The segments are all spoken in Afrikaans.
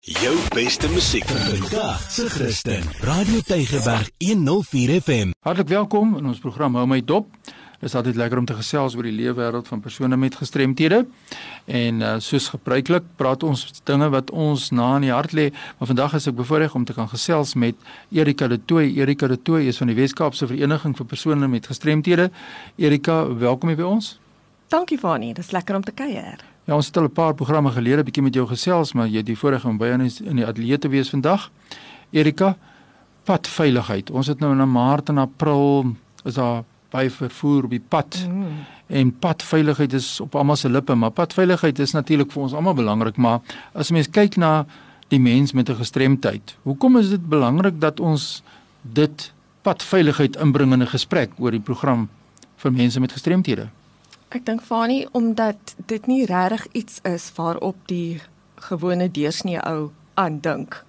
Jou beste musiek Vandag se Christen. Radio Tygerberg 104 FM. Hartlik welkom in ons program Hou my dop. Dit is altyd lekker om te gesels oor die leefwêreld van persone met gestremthede. En uh, soos gebruiklik praat ons dinge wat ons na in die hart lê, maar vandag is ek bevoorreg om te kan gesels met Erika de Tooy. Erika de Tooy is van die Wes-Kaapse Vereniging vir persone met gestremthede. Erika, welkom hier by ons. Dankie Fanie, dis lekker om te kuier. Ja, ons het al 'n paar programme gelede bietjie met jou gesels, maar jy het die voorreg om by ons in die ateljee te wees vandag. Erika, padveiligheid. Ons het nou in Maart en April is daar baie vervoer op die pad. Mm. En padveiligheid is op almal se lippe, maar padveiligheid is natuurlik vir ons almal belangrik, maar as mens kyk na die mens met 'n gestremdheid, hoekom is dit belangrik dat ons dit padveiligheid inbring in 'n gesprek oor die program vir mense met gestremthede? Ek dink Fanie omdat dit nie regtig iets is waarop die gewone deursnee ou aandink.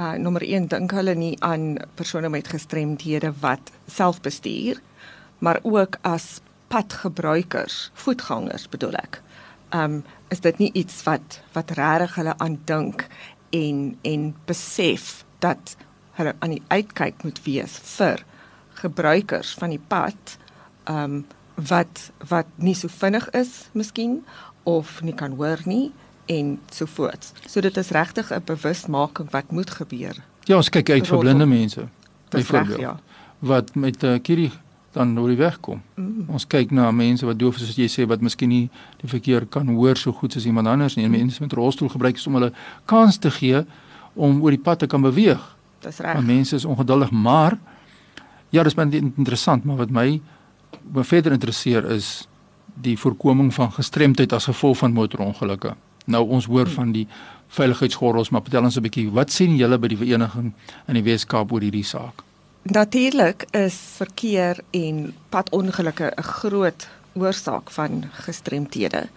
Uh nommer 1 dink hulle nie aan persone met gestremdhede wat self bestuur, maar ook as padgebruikers, voetgangers bedoel ek. Um is dit nie iets wat wat regtig hulle aandink en en besef dat hulle aan die uitkyk moet wees vir gebruikers van die pad. Um wat wat nie so vinnig is miskien of nie kan hoor nie en so voort. So dit is regtig 'n bewusmaking wat moet gebeur. Ja, ons kyk uit vir blinde mense. Byvoorbeeld, ja. Wat met 'n uh, kierie dan oor die weg kom. Mm. Ons kyk na mense wat doof is soos jy sê wat miskien nie die verkeer kan hoor so goed soos iemand anders nie. Mm. Mense met rolstoel gebruik is om hulle kans te gee om oor die pad te kan beweeg. Dis reg. Mense is ongeduldig, maar ja, dis baie interessant, maar wat my wat verder interesseer is die voorkoming van gestremdheid as gevolg van motorongelukke. Nou ons hoor hmm. van die veiligheidsgordels, maar vertel ons 'n bietjie, wat sien julle by die vereniging in die Weskaap oor hierdie saak? Natuurlik is verkeer en padongelukke 'n groot oorsaak van gestremthede.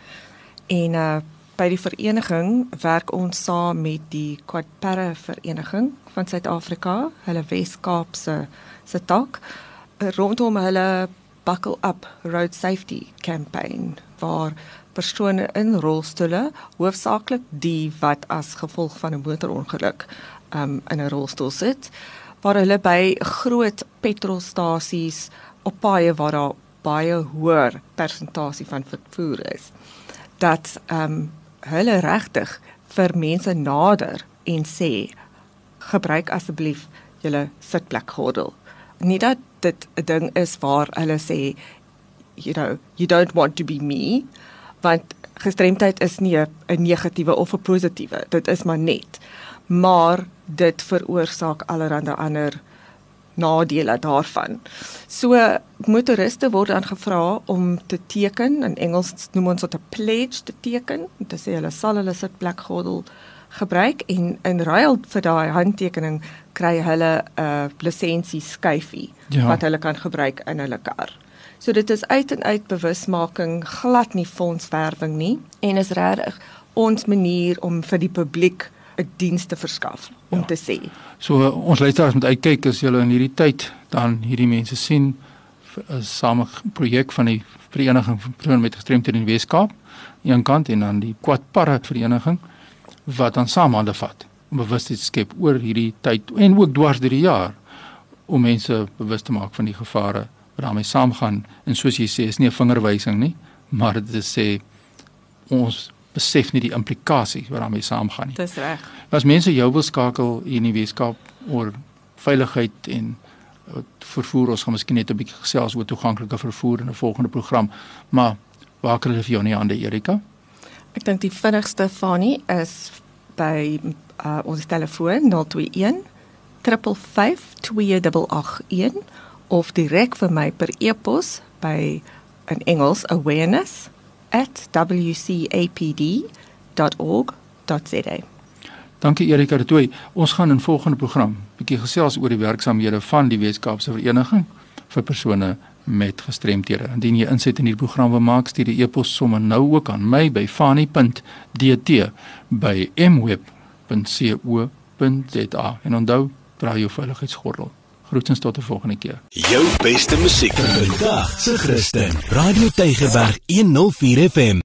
En uh by die vereniging werk ons saam met die Quadpara vereniging van Suid-Afrika, hulle Weskaapse se tak rondom hulle Buckle Up Road Safety campaign waar persone in rolstoele, hoofsaaklik die wat as gevolg van 'n motorongeluk um, in 'n rolstoel sit, waar hulle by groot petrolstasies op paaie waar daar baie hoër persentasie van vervoer is, dat ehm um, hulle regtig vir mense nader en sê gebruik asseblief julle sitplekgordel. Nie dat dit 'n ding is waar hulle sê you know, you don't want to be me, want gestremdheid is nie 'n negatiewe of 'n positiewe, dit is maar net. Maar dit veroorsaak allerlei ander nadele daarvan. So motoriste word dan gevra om te teken in Engels noem ons dit 'n pledge te teken, om te sê hulle sal hulle sitplekgordel gebruik en in ruil vir daai handtekening kry hulle 'n uh, lisensie skyfie ja. wat hulle kan gebruik in hulle kar. So dit is uit en uit bewusmaking, glad nie fondswerwing nie en is regtig ons manier om vir die publiek 'n diens te verskaf om ja. te sê. So ons luisteraars moet uitkyk as julle in hierdie tyd dan hierdie mense sien 'n same projek van die vereniging van persone met gestremthede in die Weskaap aan een kant en dan die Quadpara vereniging wat dan samehande vat om bewustheid te skep oor hierdie tyd en ook dwars deur die jaar om mense bewus te maak van die gevare wat daarmee saamgaan en soos jy sê is nie 'n vingerwysing nie maar dit sê ons besef nie die implikasies wat daarmee saamgaan nie. Dis reg. As mense jou wil skakel in die Weskaap oor veiligheid en vervoer ons gaan miskien net 'n bietjie gesels oor toeganklike vervoer in 'n volgende program maar waar kan hulle vir jou nie aan die Erika? Ek dink die vinnigste Fani is by uh, ons telefoon 021 35281 of direk vir my per e-pos by in Engels awareness@wcapd.org.za. Dankie Erika de Tooy. Ons gaan in volgende program bietjie gesels oor die werksamehede van die Weskaapse Vereniging vir persone met gestremthede. Indien jy inset in hierdie program wil maak, stuur die e-pos sommer nou ook aan my by fani.dt by mweb.co.za. En onthou, dra jou veiligheidsgordel. Groetens tot 'n volgende keer. Jou beste musiek vandag se Christen. Radio Tygerberg 104 FM.